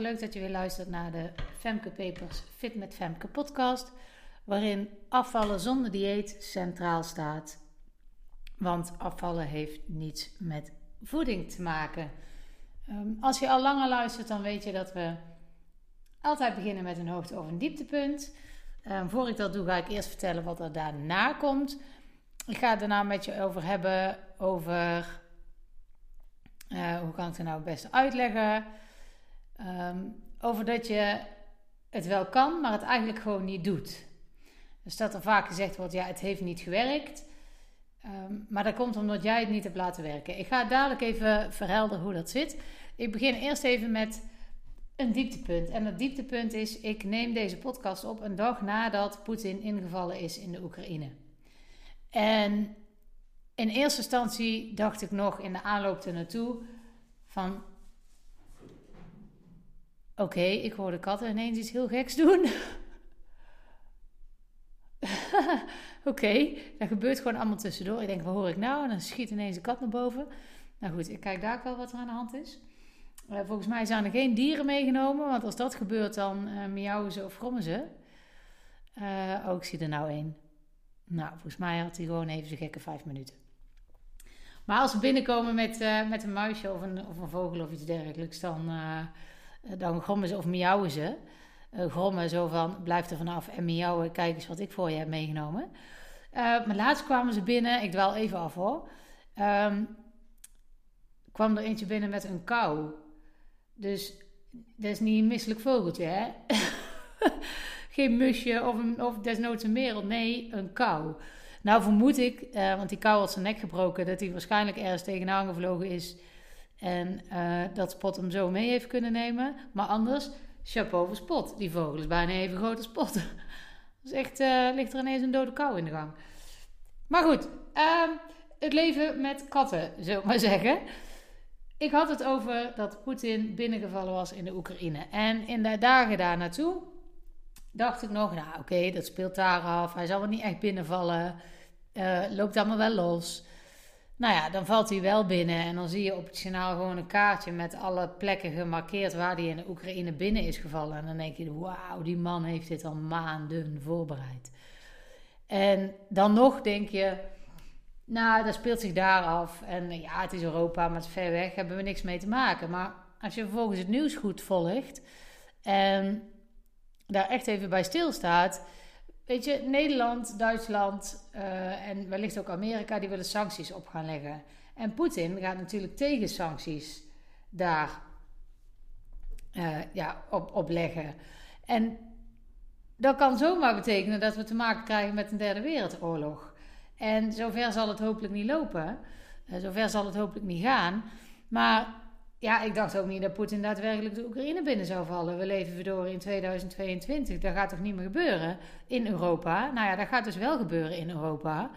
Leuk dat je weer luistert naar de Femke Papers Fit met Femke podcast, waarin afvallen zonder dieet centraal staat. Want afvallen heeft niets met voeding te maken. Ehm, als je al langer luistert, dan weet je dat we altijd beginnen met een hoogte- of een dieptepunt. Um, voor ik dat doe, ga ik eerst vertellen wat er daarna komt. Ik ga het daarna met je over hebben over uh, hoe kan ik het nou het beste uitleggen. Um, over dat je het wel kan, maar het eigenlijk gewoon niet doet. Dus dat er vaak gezegd wordt, ja, het heeft niet gewerkt. Um, maar dat komt omdat jij het niet hebt laten werken. Ik ga dadelijk even verhelderen hoe dat zit. Ik begin eerst even met een dieptepunt. En dat dieptepunt is, ik neem deze podcast op een dag nadat Poetin ingevallen is in de Oekraïne. En in eerste instantie dacht ik nog in de aanloop er naartoe van Oké, ik hoor de katten ineens iets heel geks doen. Oké, okay, dat gebeurt gewoon allemaal tussendoor. Ik denk, wat hoor ik nou? En dan schiet ineens een kat naar boven. Nou goed, ik kijk daar wel wat er aan de hand is. Uh, volgens mij zijn er geen dieren meegenomen, want als dat gebeurt, dan uh, miauwen ze of grommen ze. Uh, oh, ik zie er nou één. Nou, volgens mij had hij gewoon even zijn gekke vijf minuten. Maar als we binnenkomen met, met een muisje of een, of een vogel of iets dergelijks, dan eh, dan grommen ze of miauwen ze. Uh, grommen zo van, blijf er vanaf en miauwen, kijk eens wat ik voor je heb meegenomen. Uh, maar laatst kwamen ze binnen, ik dwaal even af hoor. Um, kwam er eentje binnen met een kou. Dus dat is niet een misselijk vogeltje, hè? Geen musje of, een, of desnoods een merel. Nee, een kou. Nou vermoed ik, want die kou had zijn nek gebroken, dat hij waarschijnlijk ergens tegenaan gevlogen is en uh, dat Spot hem zo mee heeft kunnen nemen. Maar anders, chapeau voor Spot. Die vogel is bijna even groot als Spot. dus echt, uh, ligt er ineens een dode kou in de gang. Maar goed, uh, het leven met katten, zullen we maar zeggen. Ik had het over dat Poetin binnengevallen was in de Oekraïne. En in de dagen daar naartoe dacht ik nog, nou oké, dat speelt daar af. Hij zal er niet echt binnenvallen. Uh, loopt allemaal wel los. Nou ja, dan valt hij wel binnen en dan zie je op het journaal gewoon een kaartje met alle plekken gemarkeerd waar hij in de Oekraïne binnen is gevallen. En dan denk je, wauw, die man heeft dit al maanden voorbereid. En dan nog denk je, nou, dat speelt zich daar af. En ja, het is Europa, maar het is ver weg, hebben we niks mee te maken. Maar als je vervolgens het nieuws goed volgt en daar echt even bij stilstaat Weet je, Nederland, Duitsland uh, en wellicht ook Amerika, die willen sancties op gaan leggen. En Poetin gaat natuurlijk tegen sancties daar uh, ja, op, op leggen. En dat kan zomaar betekenen dat we te maken krijgen met een derde wereldoorlog. En zover zal het hopelijk niet lopen. Uh, zover zal het hopelijk niet gaan. Maar ja, ik dacht ook niet dat Poetin daadwerkelijk de Oekraïne binnen zou vallen. We leven verdorie in 2022. Dat gaat toch niet meer gebeuren in Europa? Nou ja, dat gaat dus wel gebeuren in Europa.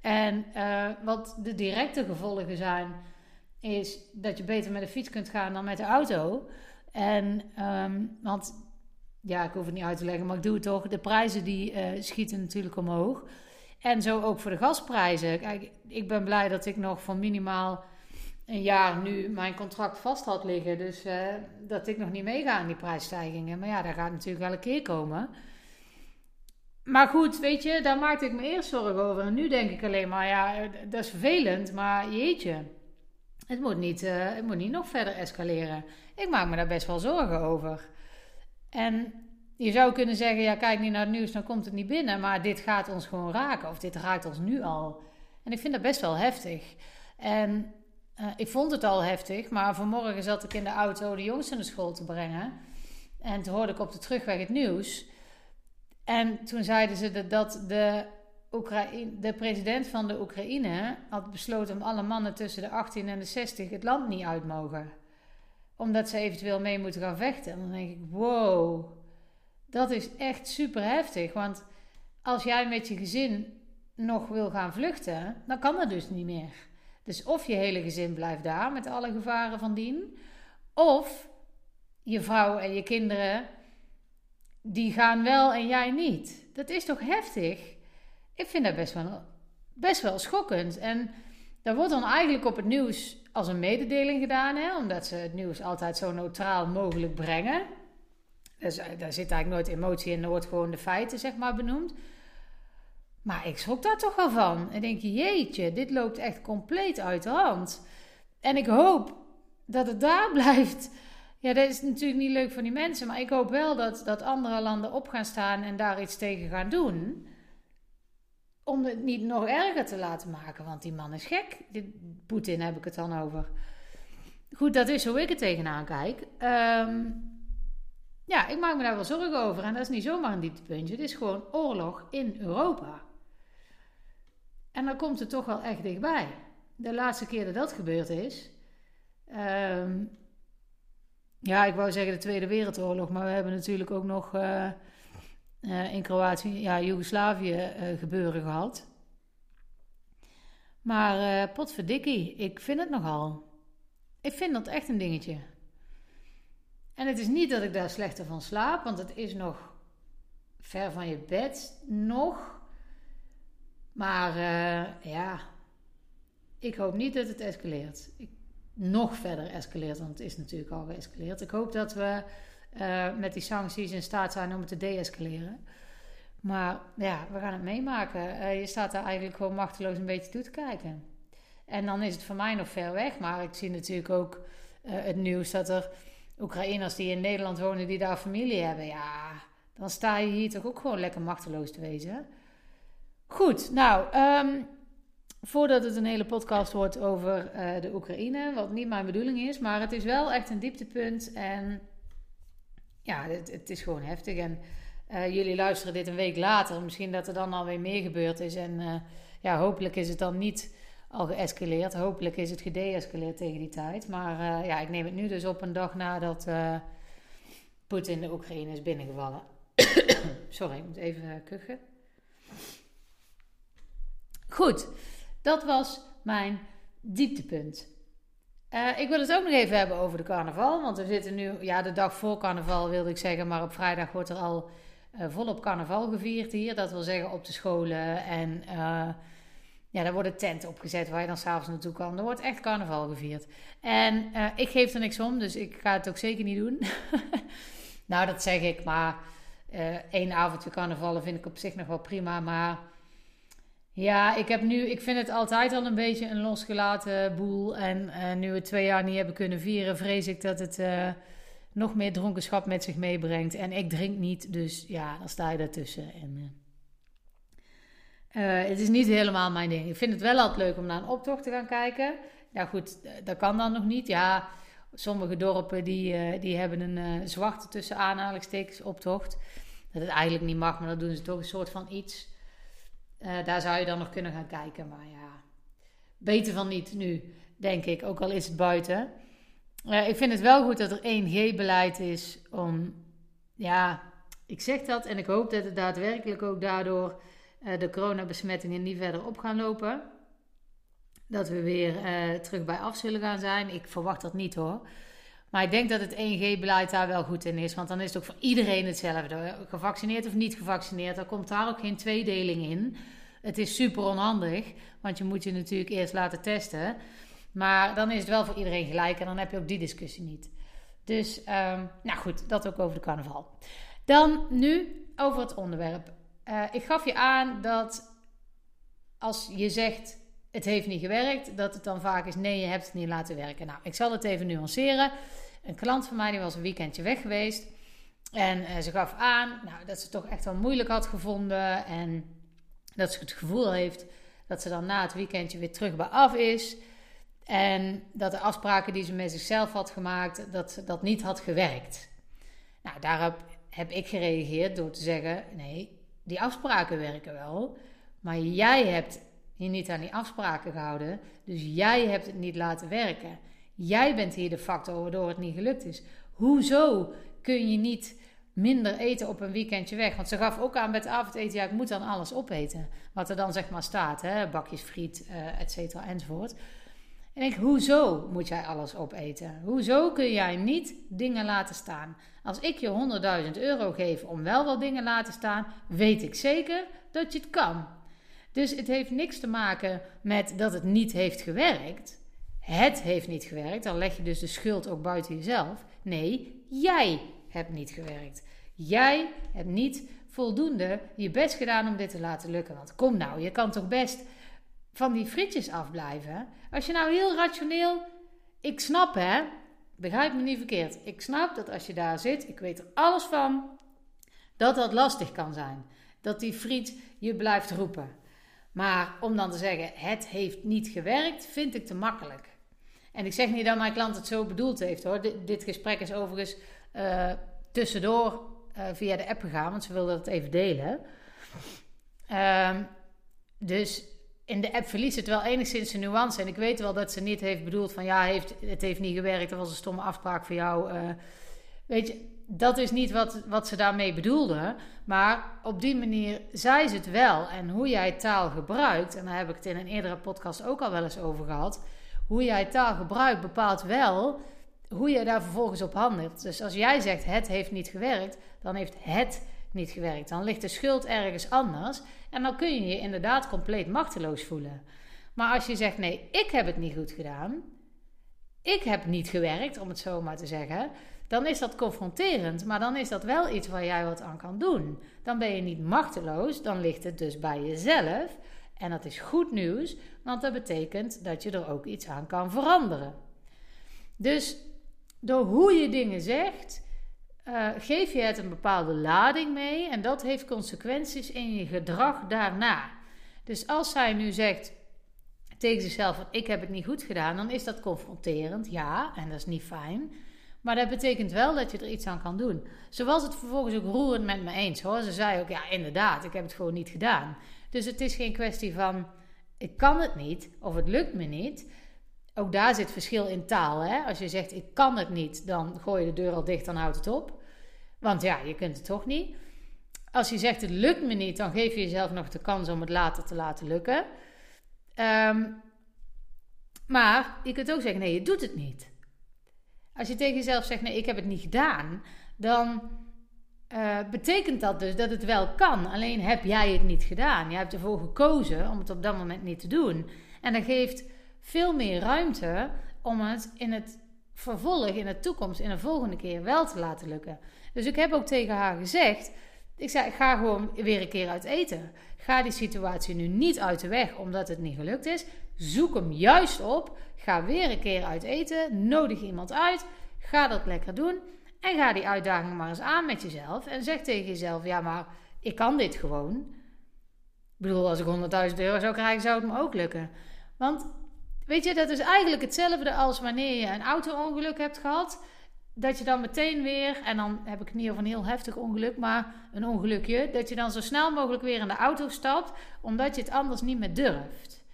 En uh, wat de directe gevolgen zijn, is dat je beter met de fiets kunt gaan dan met de auto. En, um, want ja, ik hoef het niet uit te leggen, maar ik doe het toch. De prijzen die uh, schieten natuurlijk omhoog. En zo ook voor de gasprijzen. Kijk, ik ben blij dat ik nog van minimaal een jaar nu mijn contract vast had liggen. Dus uh, dat ik nog niet meega aan die prijsstijgingen. Maar ja, daar gaat natuurlijk wel een keer komen. Maar goed, weet je, daar maakte ik me eerst zorgen over. En nu denk ik alleen maar, ja, dat is vervelend. Maar jeetje, het moet niet, uh, het moet niet nog verder escaleren. Ik maak me daar best wel zorgen over. En je zou kunnen zeggen, ja, kijk niet naar het nieuws, dan komt het niet binnen. Maar dit gaat ons gewoon raken. Of dit raakt ons nu al. En ik vind dat best wel heftig. En uh, ik vond het al heftig, maar vanmorgen zat ik in de auto de jongste naar school te brengen. En toen hoorde ik op de terugweg het nieuws. En toen zeiden ze dat de, Oekraïne, de president van de Oekraïne had besloten om alle mannen tussen de 18 en de 60 het land niet uit mogen. Omdat ze eventueel mee moeten gaan vechten. En dan denk ik, wow, dat is echt super heftig. Want als jij met je gezin nog wil gaan vluchten, dan kan dat dus niet meer. Dus of je hele gezin blijft daar met alle gevaren van dien, of je vrouw en je kinderen, die gaan wel en jij niet. Dat is toch heftig? Ik vind dat best wel, best wel schokkend. En daar wordt dan eigenlijk op het nieuws als een mededeling gedaan, hè, omdat ze het nieuws altijd zo neutraal mogelijk brengen. Dus daar zit eigenlijk nooit emotie in, er wordt gewoon de feiten zeg maar benoemd. Maar ik schrok daar toch wel van. En denk je, jeetje, dit loopt echt compleet uit de hand. En ik hoop dat het daar blijft. Ja, dat is natuurlijk niet leuk voor die mensen. Maar ik hoop wel dat, dat andere landen op gaan staan en daar iets tegen gaan doen. Om het niet nog erger te laten maken. Want die man is gek. Poetin heb ik het dan over. Goed, dat is hoe ik er tegenaan kijk. Ehm, ja, ik maak me daar wel zorgen over. En dat is niet zomaar een dieptepuntje. Het is gewoon oorlog in Europa. En dan komt het toch wel echt dichtbij. De laatste keer dat dat gebeurd is. Um, ja, ik wou zeggen de Tweede Wereldoorlog, maar we hebben natuurlijk ook nog uh, uh, in Kroatië, ja, Joegoslavië uh, gebeuren gehad. Maar potverdikkie, ik vind het nogal. Ik vind dat echt een dingetje. En het is niet dat ik daar slechter van slaap, want het is nog ver van je bed, nog. Maar ja, ik hoop niet dat het escaleert. Ik nog verder escaleert, want het is natuurlijk al geëscaleerd. Ik hoop dat we uh, met die sancties in staat zijn om het te deescaleren. Maar ja, we gaan het meemaken. Uh, je staat daar eigenlijk gewoon machteloos een beetje toe te kijken. En dan is het voor mij nog ver weg. Maar ik zie natuurlijk ook het nieuws dat er Oekraïners die in Nederland wonen, die daar familie hebben. Ja, dan sta je hier toch ook gewoon lekker machteloos te wezen. Goed, nou, um, Voordat het een hele podcast wordt over uh, de Oekraïne, wat niet mijn bedoeling is, maar het is wel echt een dieptepunt en ja, het, het is gewoon heftig. En uh, jullie luisteren dit een week later, misschien dat er dan alweer meer gebeurd is en uh, ja, hopelijk is het dan niet al geëscaleerd, hopelijk is het gedeescaleerd tegen die tijd. Maar ja, ik neem het nu dus op een dag nadat Poetin de Oekraïne is binnengevallen. Sorry, ik moet even kuchen. Goed. Dat was mijn dieptepunt. Uh, ik wil het ook nog even hebben over de carnaval. Want we zitten nu, ja, de dag voor carnaval wilde ik zeggen. Maar op vrijdag wordt er al uh, volop carnaval gevierd hier. Dat wil zeggen op de scholen. En uh, ja, daar worden tenten opgezet waar je dan s'avonds naartoe kan. Er wordt echt carnaval gevierd. En ik geef er niks om, dus ik ga het ook zeker niet doen. nou, dat zeg ik. Maar één avondje carnaval vind ik op zich nog wel prima. Maar ja, ik, heb nu, ik vind het altijd al een beetje een losgelaten boel. En uh, nu we twee jaar niet hebben kunnen vieren, vrees ik dat het uh, nog meer dronkenschap met zich meebrengt. En ik drink niet, dus ja, dan sta je daartussen. En, uh, het is niet helemaal mijn ding. Ik vind het wel altijd leuk om naar een optocht te gaan kijken. Ja, goed, dat kan dan nog niet. Ja, sommige dorpen die, die hebben een zwarte tussen aanhalingstekens optocht. Dat het eigenlijk niet mag, maar dan doen ze toch een soort van iets. Uh, daar zou je dan nog kunnen gaan kijken. Maar ja, beter van niet nu, denk ik. Ook al is het buiten. Uh, ik vind het wel goed dat er 1G-beleid is om... Ja, ik zeg dat en ik hoop dat het daadwerkelijk ook daardoor uh, de coronabesmettingen niet verder op gaan lopen. Dat we weer terug bij af zullen gaan zijn. Ik verwacht dat niet hoor. Maar ik denk dat het 1G-beleid daar wel goed in is. Want dan is het ook voor iedereen hetzelfde. Gevaccineerd of niet gevaccineerd. Dan komt daar ook geen tweedeling in. Het is super onhandig. Want je moet je natuurlijk eerst laten testen. Maar dan is het wel voor iedereen gelijk. En dan heb je ook die discussie niet. Dus, um, nou goed, dat ook over de carnaval. Dan nu over het onderwerp. Uh, ik gaf je aan dat als je zegt het heeft niet gewerkt, dat het dan vaak is nee, je hebt het niet laten werken. Nou, ik zal het even nuanceren. Een klant van mij die was een weekendje weg geweest. En uh, ze gaf aan nou, dat ze het toch echt wel moeilijk had gevonden. En dat ze het gevoel heeft dat ze dan na het weekendje weer terug bij af is. En dat de afspraken die ze met zichzelf had gemaakt, dat dat niet had gewerkt. Nou, daarop heb ik gereageerd door te zeggen: nee, die afspraken werken wel. Maar jij hebt je niet aan die afspraken gehouden. Dus jij hebt het niet laten werken. Jij bent hier de factor waardoor het niet gelukt is. Hoezo kun je niet minder eten op een weekendje weg? Want ze gaf ook aan bij het avondeten, ja, ik moet dan alles opeten. Wat er dan zeg maar staat, hè? bakjes friet, uh, et cetera, enzovoort. En ik, hoezo moet jij alles opeten? Hoezo kun jij niet dingen laten staan? Als ik je 100.000 euro geef om wel wat dingen laten staan, weet ik zeker dat je het kan. Dus het heeft niks te maken met dat het niet heeft gewerkt. Het heeft niet gewerkt, dan leg je dus de schuld ook buiten jezelf. Nee, jij hebt niet gewerkt. Jij hebt niet voldoende je best gedaan om dit te laten lukken. Want kom nou, je kan toch best van die frietjes afblijven. Als je nou heel rationeel, ik snap hè, begrijp me niet verkeerd. Ik snap dat als je daar zit, ik weet er alles van, dat dat lastig kan zijn. Dat die friet je blijft roepen. Maar om dan te zeggen, het heeft niet gewerkt, vind ik te makkelijk. En ik zeg niet dat mijn klant het zo bedoeld heeft hoor. dit gesprek is overigens uh, tussendoor uh, via de app gegaan, want ze wilde het even delen. Uh, dus in de app verliest het wel enigszins een nuance. En ik weet wel dat ze niet heeft bedoeld van ja, heeft, het heeft niet gewerkt, dat was een stomme afspraak voor jou. Uh, weet je, dat is niet wat, wat ze daarmee bedoelde. Maar op die manier zei ze het wel. En hoe jij taal gebruikt, en daar heb ik het in een eerdere podcast ook al wel eens over gehad. Hoe jij taal gebruikt bepaalt wel hoe je daar vervolgens op handelt. Dus als jij zegt het heeft niet gewerkt, dan heeft het niet gewerkt. Dan ligt de schuld ergens anders en dan kun je je inderdaad compleet machteloos voelen. Maar als je zegt nee, ik heb het niet goed gedaan, ik heb niet gewerkt, om het zo maar te zeggen, dan is dat confronterend. Maar dan is dat wel iets waar jij wat aan kan doen. Dan ben je niet machteloos, dan ligt het dus bij jezelf. En dat is goed nieuws, want dat betekent dat je er ook iets aan kan veranderen. Dus door hoe je dingen zegt, uh, geef je het een bepaalde lading mee en dat heeft consequenties in je gedrag daarna. Dus als zij nu zegt tegen zichzelf: Ik heb het niet goed gedaan, dan is dat confronterend, ja, en dat is niet fijn. Maar dat betekent wel dat je er iets aan kan doen. Ze was het vervolgens ook roerend met me eens hoor. Ze zei ook: Ja, inderdaad, ik heb het gewoon niet gedaan. Dus het is geen kwestie van: Ik kan het niet of het lukt me niet. Ook daar zit verschil in taal. Hè? Als je zegt ik kan het niet, dan gooi je de deur al dicht, dan houdt het op. Want ja, je kunt het toch niet. Als je zegt het lukt me niet, dan geef je jezelf nog de kans om het later te laten lukken. Ehm, maar je kunt ook zeggen nee, je doet het niet. Als je tegen jezelf zegt nee, ik heb het niet gedaan, dan uh, betekent dat dus dat het wel kan. Alleen heb jij het niet gedaan. Je hebt ervoor gekozen om het op dat moment niet te doen. En dat geeft veel meer ruimte om het in het vervolg, in de toekomst, in de volgende keer wel te laten lukken. Dus ik heb ook tegen haar gezegd: ik zei, ga gewoon weer een keer uit eten. Ga die situatie nu niet uit de weg omdat het niet gelukt is. Zoek hem juist op. Ga weer een keer uit eten. Nodig iemand uit. Ga dat lekker doen. En ga die uitdaging maar eens aan met jezelf. En zeg tegen jezelf: ja, maar ik kan dit gewoon. Ik bedoel, als ik 100.000 euro zou krijgen, zou het me ook lukken. Want Weet je, dat is eigenlijk hetzelfde als wanneer je een auto-ongeluk hebt gehad. Dat je dan meteen weer, en dan heb ik het niet over een heel heftig ongeluk, maar een ongelukje. Dat je dan zo snel mogelijk weer in de auto stapt, omdat je het anders niet meer durft.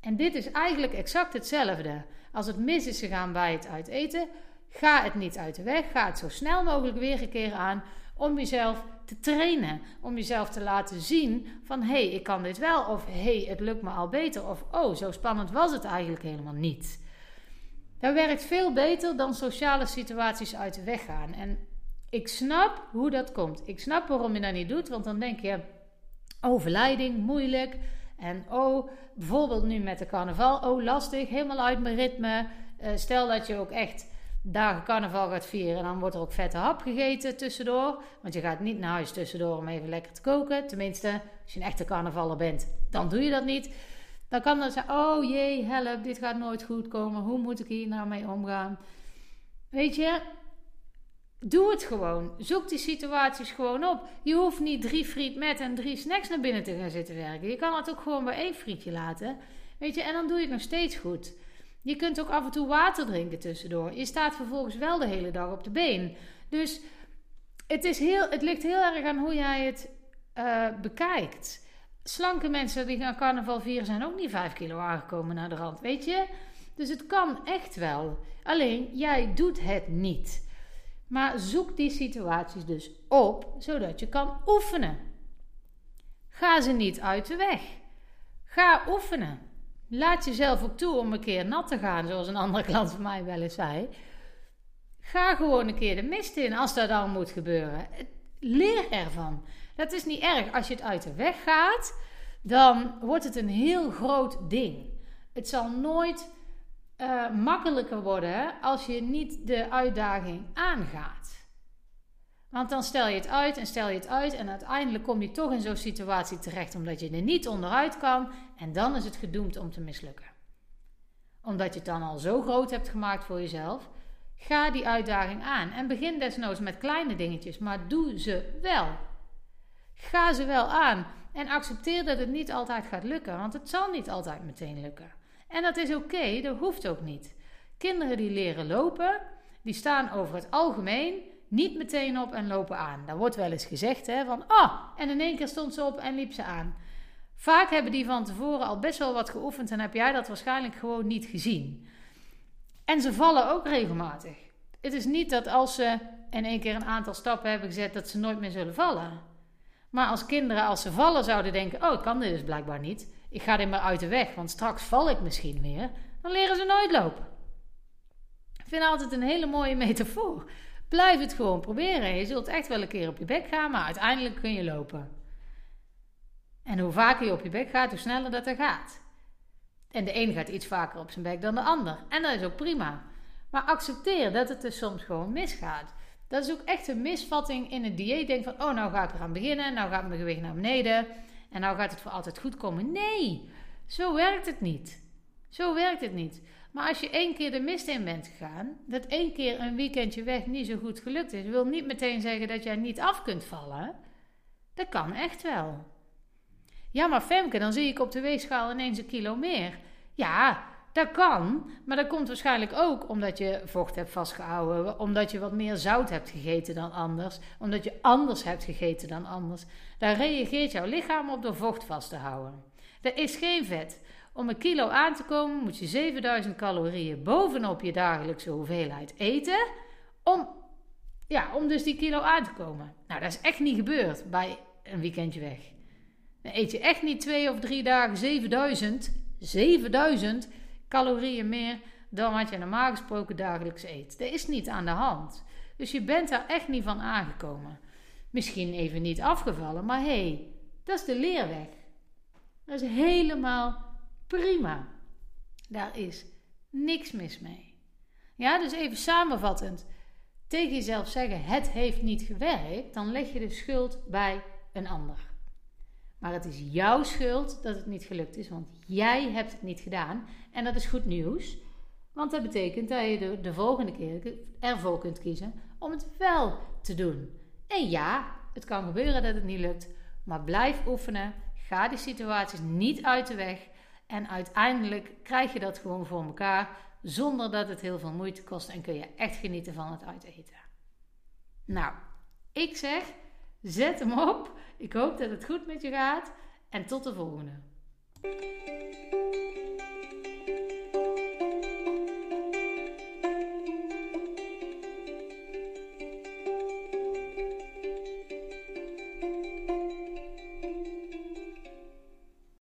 En dit is eigenlijk exact hetzelfde. Als het mis is gegaan bij het uiteten, ga het niet uit de weg. Ga het zo snel mogelijk weer een keer aan om jezelf te trainen. Om jezelf te laten zien van hé, hey, ik kan dit wel. Of hé, hey, het lukt me al beter. Of oh, zo spannend was het eigenlijk helemaal niet. Dat werkt veel beter dan sociale situaties uit de weg gaan. En ik snap hoe dat komt. Ik snap waarom je dat niet doet. Want dan denk je, oh, verleiding, moeilijk. En oh, bijvoorbeeld nu met de carnaval, oh, lastig, helemaal uit mijn ritme. Uh, stel dat je ook echt dagen carnaval gaat vieren, dan wordt er ook vette hap gegeten tussendoor. Want je gaat niet naar huis tussendoor om even lekker te koken. Tenminste, als je een echte carnavaller bent, dan doe je dat niet. Dan kan dat zijn, oh jee, help, dit gaat nooit goed komen. Hoe moet ik hier nou mee omgaan? Weet je, doe het gewoon. Zoek die situaties gewoon op. Je hoeft niet drie friet met en drie snacks naar binnen te gaan zitten werken. Je kan het ook gewoon bij één frietje laten. Weet je, en dan doe je het nog steeds goed. Je kunt ook af en toe water drinken tussendoor. Je staat vervolgens wel de hele dag op de been. Dus het, is heel, het ligt heel erg aan hoe jij het uh, bekijkt. Slanke mensen die gaan carnaval vieren zijn ook niet 5 kilo aangekomen naar de rand, weet je? Dus het kan echt wel. Alleen jij doet het niet. Maar zoek die situaties dus op, zodat je kan oefenen. Ga ze niet uit de weg. Ga oefenen. Laat jezelf ook toe om een keer nat te gaan, zoals een andere klant van mij wel eens zei. Ga gewoon een keer de mist in als dat dan moet gebeuren. Leer ervan. Dat is niet erg. Als je het uit de weg gaat, dan wordt het een heel groot ding. Het zal nooit uh, makkelijker worden als je niet de uitdaging aangaat. Want dan stel je het uit en stel je het uit en uiteindelijk kom je toch in zo'n situatie terecht omdat je er niet onderuit kan en dan is het gedoemd om te mislukken. Omdat je het dan al zo groot hebt gemaakt voor jezelf, ga die uitdaging aan en begin desnoods met kleine dingetjes, maar doe ze wel. Ga ze wel aan en accepteer dat het niet altijd gaat lukken, want het zal niet altijd meteen lukken. En dat is oké, dat hoeft ook niet. Kinderen die leren lopen, die staan over het algemeen niet meteen op en lopen aan. Daar wordt wel eens gezegd hè, van, oh, en in één keer stond ze op en liep ze aan. Vaak hebben die van tevoren al best wel wat geoefend en heb jij dat waarschijnlijk gewoon niet gezien. En ze vallen ook regelmatig. Het is niet dat als ze in één keer een aantal stappen hebben gezet, dat ze nooit meer zullen vallen. Maar als kinderen, als ze vallen, zouden denken: Oh, ik kan dit dus blijkbaar niet. Ik ga dit maar uit de weg, want straks val ik misschien weer. Dan leren ze nooit lopen. Ik vind altijd een hele mooie metafoor. Blijf het gewoon proberen. Je zult echt wel een keer op je bek gaan, maar uiteindelijk kun je lopen. En hoe vaker je op je bek gaat, hoe sneller dat er gaat. En de een gaat iets vaker op zijn bek dan de ander. En dat is ook prima. Maar accepteer dat het er soms gewoon misgaat. Dat is ook echt een misvatting in het dieet. Denk van, oh, nou ga ik eraan beginnen. Nou gaat mijn gewicht naar beneden. En nou gaat het voor altijd goed komen. Nee, zo werkt het niet. Zo werkt het niet. Maar als je één keer de mist in bent gegaan, dat één keer een weekendje weg niet zo goed gelukt is, wil niet meteen zeggen dat jij niet af kunt vallen. Dat kan echt wel. Ja, maar Femke, dan zie ik op de weegschaal ineens een kilo meer. Ja, dat kan, maar dat komt waarschijnlijk ook omdat je vocht hebt vastgehouden, omdat je wat meer zout hebt gegeten dan anders, omdat je anders hebt gegeten dan anders. Daar reageert jouw lichaam op door vocht vast te houden. Dat is geen vet. Om een kilo aan te komen moet je 7000 calorieën bovenop je dagelijkse hoeveelheid eten. Om, ja, om dus die kilo aan te komen. Nou, dat is echt niet gebeurd bij een weekendje weg. Dan eet je echt niet twee of drie dagen 7000, 7000 calorieën meer dan wat je normaal gesproken dagelijks eet. Dat is niet aan de hand. Dus je bent daar echt niet van aangekomen. Misschien even niet afgevallen, maar hé, hey, dat is de leerweg. Dat is helemaal Prima. Daar is niks mis mee. Ja, dus even samenvattend. Tegen jezelf zeggen: het heeft niet gewerkt, dan leg je de schuld bij een ander. Maar het is jouw schuld dat het niet gelukt is, want jij hebt het niet gedaan. En dat is goed nieuws, want dat betekent dat je de, de volgende keer ervoor kunt kiezen om het wel te doen. En ja, het kan gebeuren dat het niet lukt, maar blijf oefenen. Ga die situaties niet uit de weg. En uiteindelijk krijg je dat gewoon voor elkaar zonder dat het heel veel moeite kost en kun je echt genieten van het uiteten. Nou, ik zeg, zet hem op. Ik hoop dat het goed met je gaat en tot de volgende.